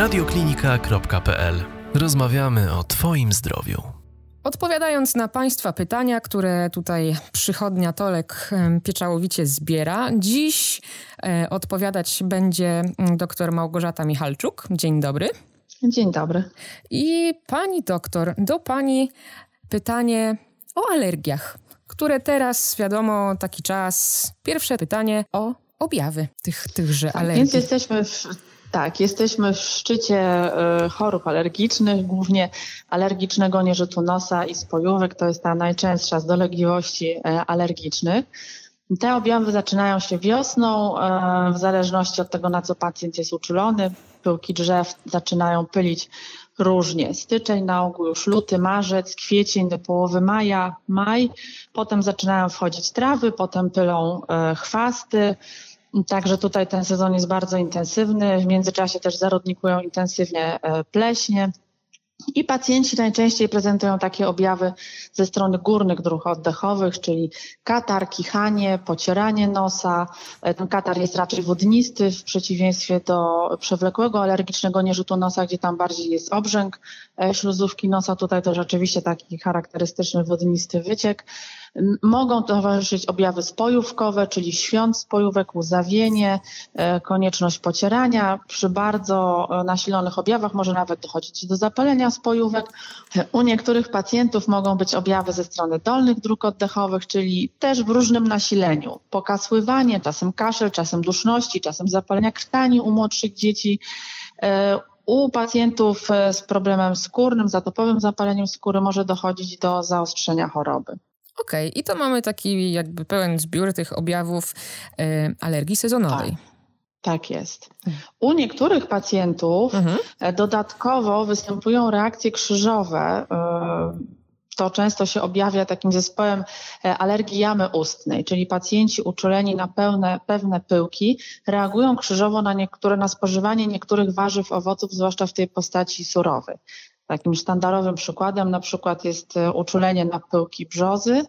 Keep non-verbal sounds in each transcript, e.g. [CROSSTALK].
radioklinika.pl. Rozmawiamy o Twoim zdrowiu. Odpowiadając na Państwa pytania, które tutaj przychodnia Tolek pieczałowicie zbiera, dziś e, odpowiadać będzie mm, dr Małgorzata Michalczuk. Dzień dobry. Dzień dobry. I pani doktor, do pani pytanie o alergiach, które teraz, wiadomo, taki czas. Pierwsze pytanie o objawy tych, tychże tak, alergii. Więc jesteśmy w, tak, jesteśmy w szczycie y, chorób alergicznych, głównie alergicznego nierzutu nosa i spojówek. To jest ta najczęstsza z dolegliwości y, alergicznych. Te objawy zaczynają się wiosną, y, w zależności od tego, na co pacjent jest uczulony. Pyłki drzew zaczynają pylić różnie. Styczeń na ogół już luty, marzec, kwiecień do połowy maja, maj. Potem zaczynają wchodzić trawy, potem pylą chwasty. Także tutaj ten sezon jest bardzo intensywny. W międzyczasie też zarodnikują intensywnie e, pleśnie. I pacjenci najczęściej prezentują takie objawy ze strony górnych dróg oddechowych, czyli katar, kichanie, pocieranie nosa. E, ten katar jest raczej wodnisty w przeciwieństwie do przewlekłego alergicznego nierzutu nosa, gdzie tam bardziej jest obrzęk e, śluzówki nosa. Tutaj to rzeczywiście taki charakterystyczny wodnisty wyciek. Mogą towarzyszyć objawy spojówkowe, czyli świąt spojówek, łzawienie, e, konieczność pocierania. Przy bardzo e, nasilonych objawach może nawet dochodzić do zapalenia spojówek. U niektórych pacjentów mogą być objawy ze strony dolnych dróg oddechowych, czyli też w różnym nasileniu. Pokasływanie, czasem kaszel, czasem duszności, czasem zapalenia krtani u młodszych dzieci. E, u pacjentów z problemem skórnym, zatopowym zapaleniem skóry może dochodzić do zaostrzenia choroby. Okej, okay. i to mamy taki jakby pełen zbiór tych objawów y, alergii sezonowej. Tak. Tak jest. U niektórych pacjentów mhm. E, dodatkowo występują reakcje krzyżowe. Y, to często się objawia takim zespołem alergii jamy ustnej, czyli pacjenci uczuleni na pełne, pewne pyłki reagują krzyżowo na niektóre, na spożywanie niektórych warzyw, owoców, zwłaszcza w tej postaci surowej. Takim sztandarowym przykładem na przykład jest e, uczulenie na pyłki brzozy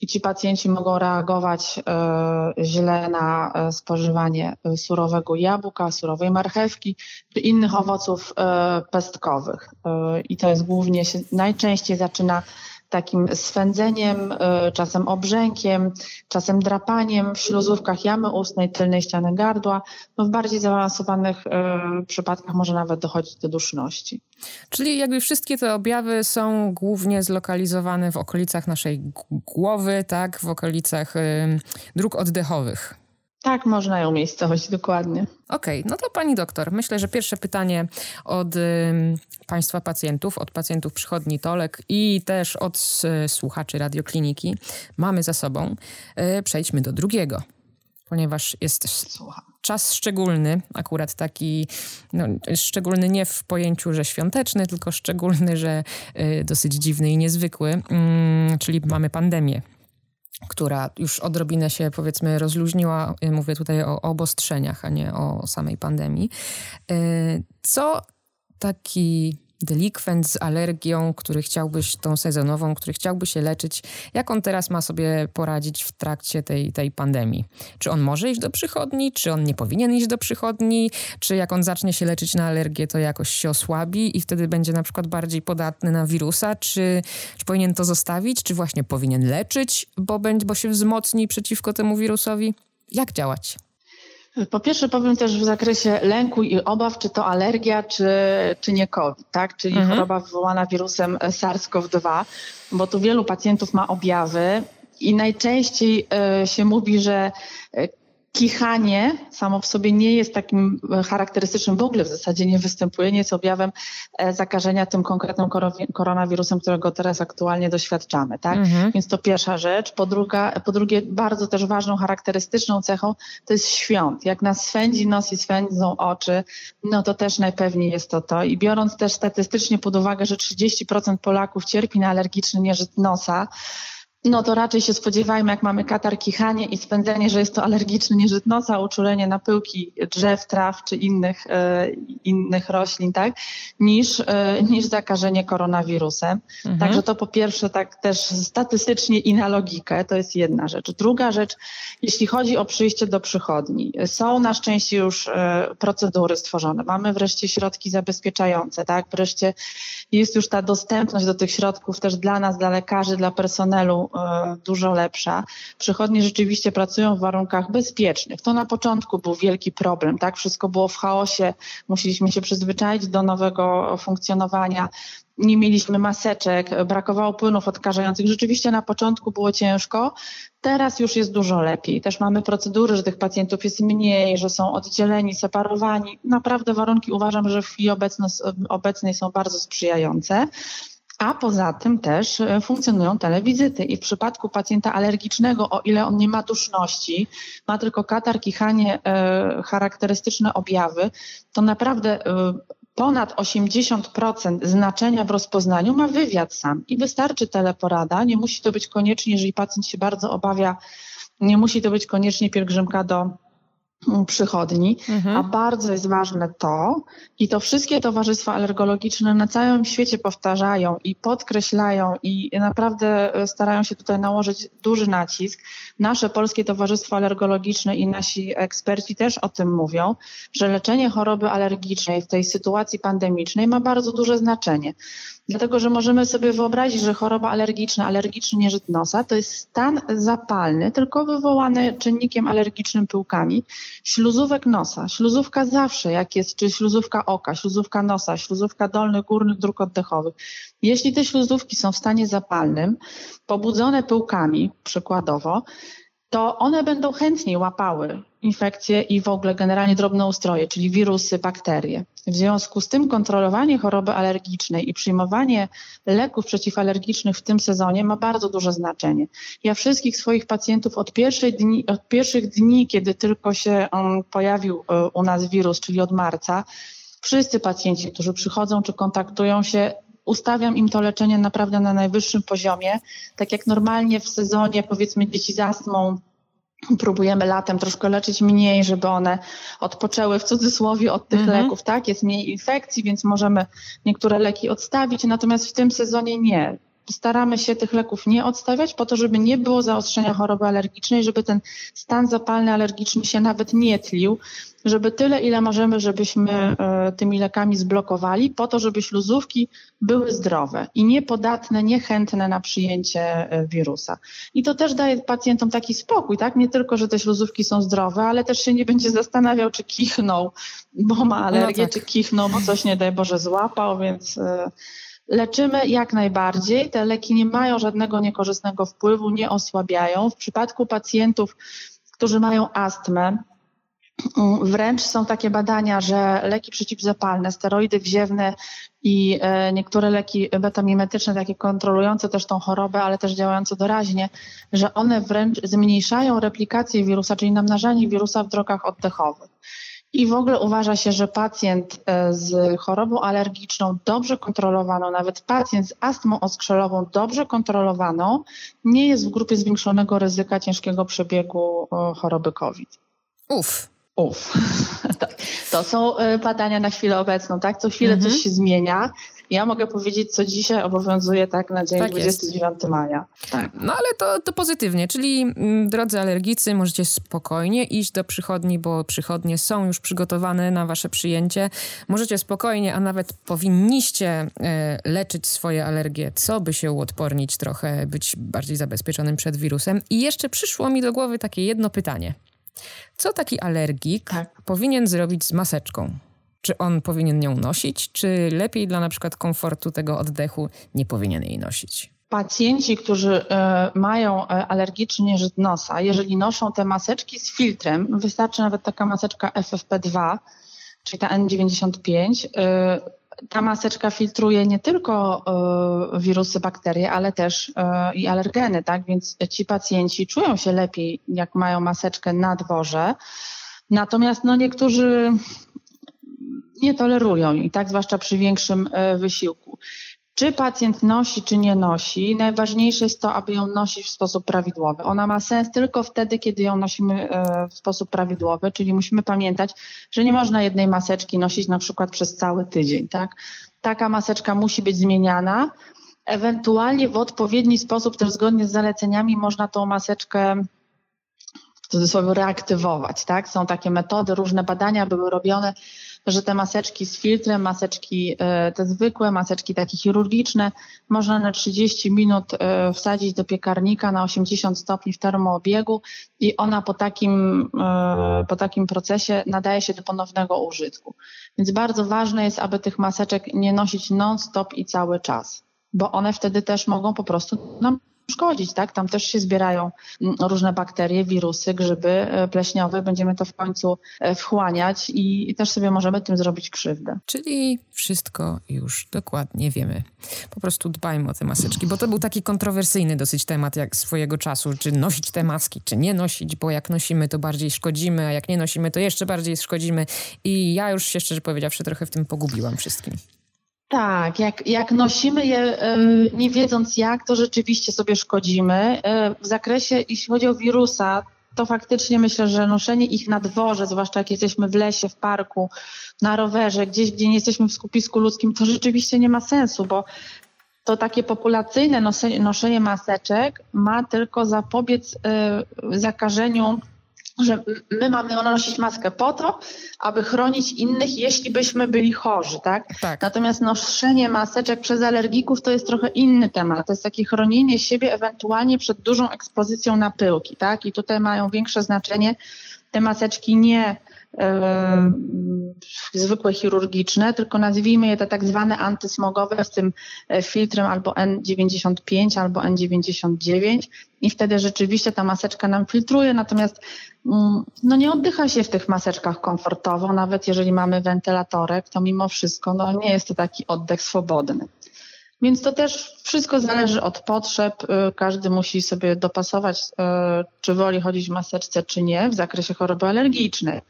i ci pacjenci mogą reagować e, źle na e, spożywanie surowego jabłka, surowej marchewki czy innych owoców pestkowych. I to jest głównie się najczęściej zaczyna takim swędzeniem, e, czasem obrzękiem, czasem drapaniem w śluzówkach jamy ustnej, tylnej ściany gardła. No w bardziej zaawansowanych e, przypadkach może nawet dochodzić do duszności. Czyli jakby wszystkie te objawy są głównie zlokalizowane w okolicach naszej głowy, tak, w okolicach dróg oddechowych. Tak, można ją umiejscowić, dokładnie. Okej, okay, no to pani doktor, myślę, że pierwsze pytanie od y, państwa pacjentów, od pacjentów przychodni Tolek i też od y, słuchaczy radiokliniki mamy za sobą. Y, przejdźmy do drugiego, ponieważ jest Słucham. czas szczególny, akurat taki, no, szczególny nie w pojęciu, że świąteczny, tylko szczególny, że y, dosyć dziwny i niezwykły, mm, czyli mamy pandemię która już odrobinę się powiedzmy rozluźniła. Mówię tutaj o obostrzeniach, a nie o samej pandemii. Y, co taki delikwent z alergią, który chciałbyś, tą sezonową, który chciałby się leczyć, jak on teraz ma sobie poradzić w trakcie tej, tej pandemii? Czy on może iść do przychodni, czy on nie powinien iść do przychodni, czy jak on zacznie się leczyć na alergię, to jakoś się osłabi i wtedy będzie na przykład bardziej podatny na wirusa, czy, czy powinien to zostawić, czy właśnie powinien leczyć, bo, bo się wzmocni przeciwko temu wirusowi? Jak działać? Po pierwsze powiem też w zakresie lęku i obaw, czy to alergia, czy, czy nie COVID, tak? czyli mhm. choroba wywołana wirusem SARS-CoV-2, bo tu wielu pacjentów ma objawy i najczęściej y, się mówi, że y, Kichanie samo w sobie nie jest takim e, charakterystycznym, w ogóle w zasadzie nie występuje, nie jest objawem e, zakażenia tym konkretnym koronawirusem, którego teraz aktualnie doświadczamy. Tak? Mhm. Więc to pierwsza rzecz. Po, druga, po drugie, bardzo też ważną, charakterystyczną cechą to jest świąt. Jak nas swędzi nos i swędzą oczy, no to też najpewniej jest to to. I biorąc też statystycznie pod uwagę, że 30% Polaków cierpi na alergiczny nieżyt nosa, No to raczej się spodziewajmy, jak mamy katar, kichanie i spędzenie, że jest to alergiczny nieżyt nosa, uczulenie na pyłki drzew, traw czy innych, e, innych roślin, tak, niż, e, niż zakażenie koronawirusem. Mhm. Także to po pierwsze tak też statystycznie i na logikę, to jest jedna rzecz. Druga rzecz, jeśli chodzi o przyjście do przychodni, są na szczęście już e, procedury stworzone. Mamy wreszcie środki zabezpieczające, tak, wreszcie jest już ta dostępność do tych środków też dla nas, dla lekarzy, dla personelu dużo lepsza. Przychodnie rzeczywiście pracują w warunkach bezpiecznych. To na początku był wielki problem, tak? Wszystko było w chaosie, musieliśmy się przyzwyczaić do nowego funkcjonowania nie mieliśmy maseczek, brakowało płynów odkażających. Rzeczywiście na początku było ciężko, teraz już jest dużo lepiej. Też mamy procedury, że tych pacjentów jest mniej, że są oddzieleni, separowani. Naprawdę warunki uważam, że w chwili obecnej są bardzo sprzyjające. A poza tym też e, funkcjonują telewizyty i w przypadku pacjenta alergicznego, o ile on nie ma duszności, ma tylko katar, kichanie, e, charakterystyczne objawy, to naprawdę e, ponad 80% znaczenia w rozpoznaniu ma wywiad sam i wystarczy teleporada. Nie musi to być koniecznie, jeżeli pacjent się bardzo obawia, nie musi to być koniecznie pielgrzymka do przychodni, mhm. a bardzo jest ważne to, i to wszystkie towarzystwa alergologiczne na całym świecie powtarzają i podkreślają i naprawdę starają się tutaj nałożyć duży nacisk. Nasze polskie towarzystwo alergologiczne i nasi eksperci też o tym mówią, że leczenie choroby alergicznej w tej sytuacji pandemicznej ma bardzo duże znaczenie. Dlatego, że możemy sobie wyobrazić, że choroba alergiczna, alergiczny nieżyt nosa to jest stan zapalny, tylko wywołany czynnikiem alergicznym pyłkami śluzówek nosa. Śluzówka zawsze, jak jest, czy śluzówka oka, śluzówka nosa, śluzówka dolnych, górnych dróg oddechowych. Jeśli te śluzówki są w stanie zapalnym, pobudzone pyłkami przykładowo, to one będą chętniej łapały infekcje i w ogóle generalnie drobnoustroje, czyli wirusy, bakterie. W związku z tym kontrolowanie choroby alergicznej i przyjmowanie leków przeciwalergicznych w tym sezonie ma bardzo duże znaczenie. Ja wszystkich swoich pacjentów od, dni, od pierwszych dni, kiedy tylko się on pojawił e, u nas wirus, czyli od marca, wszyscy pacjenci, którzy przychodzą czy kontaktują się, ustawiam im to leczenie naprawdę na najwyższym poziomie. Tak jak normalnie w sezonie, powiedzmy, dzieci z astmą próbujemy latem troszkę leczyć mniej, żeby one odpoczęły w cudzysłowie od tych mhm. leków, tak? Jest mniej infekcji, więc możemy niektóre leki odstawić, natomiast w tym sezonie nie. Staramy się tych leków nie odstawiać po to, żeby nie było zaostrzenia choroby alergicznej, żeby ten stan zapalny alergiczny się nawet nie tlił, żeby tyle, ile możemy, żebyśmy e, tymi lekami zblokowali, po to, żeby śluzówki były zdrowe i niepodatne, niechętne na przyjęcie e, wirusa. I to też daje pacjentom taki spokój, tak? Nie tylko, że te śluzówki są zdrowe, ale też się nie będzie zastanawiał, czy kichną, bo ma alergię, no tak. czy kichną, bo coś nie daj Boże złapał, więc e, leczymy jak najbardziej. Te leki nie mają żadnego niekorzystnego wpływu, nie osłabiają. W przypadku pacjentów, którzy mają astmę, Wręcz są takie badania, że leki przeciwzapalne, steroidy wziewne i e, niektóre leki betamimetyczne, takie kontrolujące też tą chorobę, ale też działające doraźnie, że one wręcz zmniejszają replikację wirusa, czyli namnażanie wirusa w drogach oddechowych. I w ogóle uważa się, że pacjent e, z chorobą alergiczną dobrze kontrolowaną, nawet pacjent z astmą oskrzelową dobrze kontrolowaną, nie jest w grupie zwiększonego ryzyka ciężkiego przebiegu e, choroby COVID. Uf, Uf, [LAUGHS] to są e, badania na chwilę obecną, tak? Co chwilę mhm. coś się zmienia. Ja mogę powiedzieć, co dzisiaj obowiązuje tak na dzień tak 29 jest. maja. Tak. No ale to, to pozytywnie, czyli mm, drodzy alergicy, możecie spokojnie iść do przychodni, bo przychodnie są już przygotowane na wasze przyjęcie. Możecie spokojnie, a nawet powinniście e, leczyć swoje alergie, co by się uodpornić trochę, być bardziej zabezpieczonym przed wirusem. I jeszcze przyszło mi do głowy takie jedno pytanie. Co taki alergik tak. powinien zrobić z maseczką? Czy on powinien ją nosić, czy lepiej dla na przykład komfortu tego oddechu nie powinien jej nosić? Pacjenci, którzy y, mają e, alergiczny nieżyt nosa, jeżeli noszą te maseczki z filtrem, wystarczy nawet taka maseczka FFP2, czyli ta N95, y, ta maseczka filtruje nie tylko wirusy, bakterie, ale też i alergeny, tak? Więc ci pacjenci czują się lepiej, jak mają maseczkę na dworze. Natomiast no, niektórzy nie tolerują i tak, zwłaszcza przy większym y, wysiłku. Czy pacjent nosi, czy nie nosi, najważniejsze jest to, aby ją nosić w sposób prawidłowy. Ona ma sens tylko wtedy, kiedy ją nosimy e, w sposób prawidłowy, czyli musimy pamiętać, że nie można jednej maseczki nosić na przykład przez cały tydzień. Tak? Taka maseczka musi być zmieniana. Ewentualnie w odpowiedni sposób, też zgodnie z zaleceniami, można tą maseczkę w cudzysłowie reaktywować. Tak? Są takie metody, różne badania były robione że te maseczki z filtrem, maseczki e, te zwykłe, maseczki takie chirurgiczne, można na 30 minut e, wsadzić do piekarnika na 80 stopni w termoobiegu i ona po takim, e, po takim procesie nadaje się do ponownego użytku. Więc bardzo ważne jest, aby tych maseczek nie nosić non-stop i cały czas, bo one wtedy też mogą po prostu nam szkodzić, tak? Tam też się zbierają mm, różne bakterie, wirusy, grzyby e, pleśniowe, będziemy to w końcu e, wchłaniać i też sobie możemy tym zrobić krzywdę. Czyli wszystko już dokładnie wiemy. Po prostu dbajmy o te maseczki, bo to był taki kontrowersyjny dosyć temat jak swojego czasu, czy nosić te maski, czy nie nosić, bo jak nosimy, to bardziej szkodzimy, a jak nie nosimy, to jeszcze bardziej szkodzimy. I ja już się szczerze powiedziawszy trochę w tym pogubiłam wszystkim. Tak, jak, jak nosimy je nie wiedząc jak, to rzeczywiście sobie szkodzimy. E, w zakresie, jeśli chodzi o wirusa, to faktycznie myślę, że noszenie ich na dworze, zwłaszcza jak jesteśmy w lesie, w parku, na rowerze, gdzieś, gdzie nie jesteśmy w skupisku ludzkim, to rzeczywiście nie ma sensu, bo to takie populacyjne noszenie, noszenie maseczek ma tylko zapobiec y, zakażeniu że my mamy nosić maskę po to, aby chronić innych, jeśli byśmy byli chorzy, tak? tak? Natomiast noszenie maseczek przez alergików to jest trochę inny temat. To jest takie chronienie siebie ewentualnie przed dużą ekspozycją na pyłki, tak? I tutaj mają większe znaczenie te maseczki nie zwykłe chirurgiczne, tylko nazwijmy je te tak zwane antysmogowe z tym e, filtrem albo N95 albo N99 i wtedy rzeczywiście ta maseczka nam filtruje, natomiast mm, no nie oddycha się w tych maseczkach komfortowo, nawet jeżeli mamy wentylatorek, to mimo wszystko no nie jest to taki oddech swobodny. Więc to też wszystko zależy od potrzeb. Y, każdy musi sobie dopasować, y, czy woli chodzić w maseczce, czy nie w zakresie choroby alergicznej.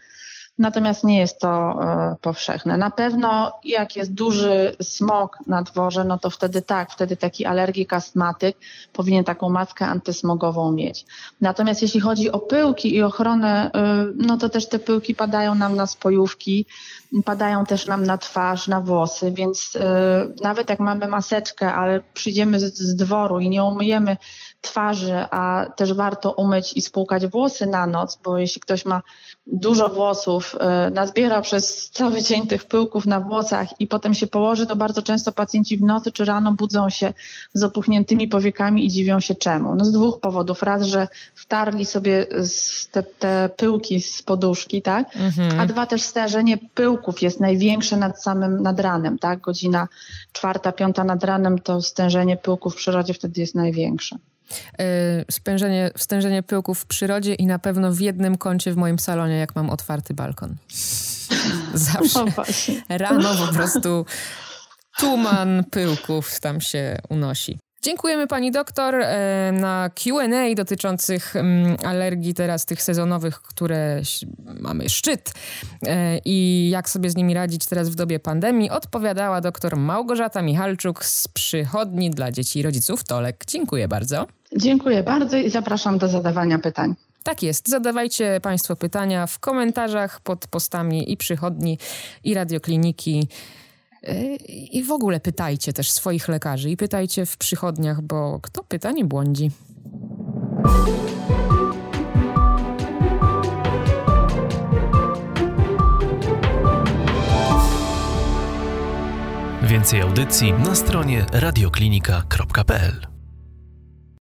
Natomiast nie jest to y, powszechne. Na pewno jak jest duży smog na dworze, no to wtedy tak, wtedy taki alergik, astmatyk powinien taką maskę antysmogową mieć. Natomiast jeśli chodzi o pyłki i ochronę, no to też te pyłki padają nam na spojówki, padają też nam na twarz, na włosy, więc y, nawet jak mamy maseczkę, ale przyjdziemy z dworu i nie umyjemy twarzy, a też warto umyć i spłukać włosy na noc, bo jeśli ktoś ma dużo włosów, y, nazbiera przez cały dzień tych pyłków na włosach i potem się położy, to bardzo często pacjenci w nocy czy rano budzą się z opuchniętymi powiekami i dziwią się czemu. No z dwóch powodów. Raz, że wtarli sobie te, te pyłki z poduszki, tak? Mhm. A dwa też stężenie pyłków jest największe nad samym nad ranem, tak? Godzina czwarta, piąta nad ranem to stężenie pyłków w przyrodzie wtedy jest największe. Y, spężenie, stężenie pyłków w przyrodzie i na pewno w jednym kącie w moim salonie, jak mam otwarty balkon. [LAUGHS] Zawsze. No Rano po prostu tuman pyłków tam się unosi. Dziękujemy pani doktor e, na Q&A dotyczących mm, alergii teraz tych sezonowych, które mamy szczyt e, i jak sobie z nimi radzić teraz w dobie pandemii. Odpowiadała doktor Małgorzata Michalczuk z przychodni dla dzieci i rodziców Tolek. Dziękuję bardzo. Dziękuję bardzo i zapraszam do zadawania pytań. Tak jest. Zadawajcie Państwo pytania w komentarzach pod postami i przychodni, i radiokliniki. I w ogóle pytajcie też swoich lekarzy i pytajcie w przychodniach, bo kto pyta, nie błądzi. Więcej audycji na stronie radioklinika.pl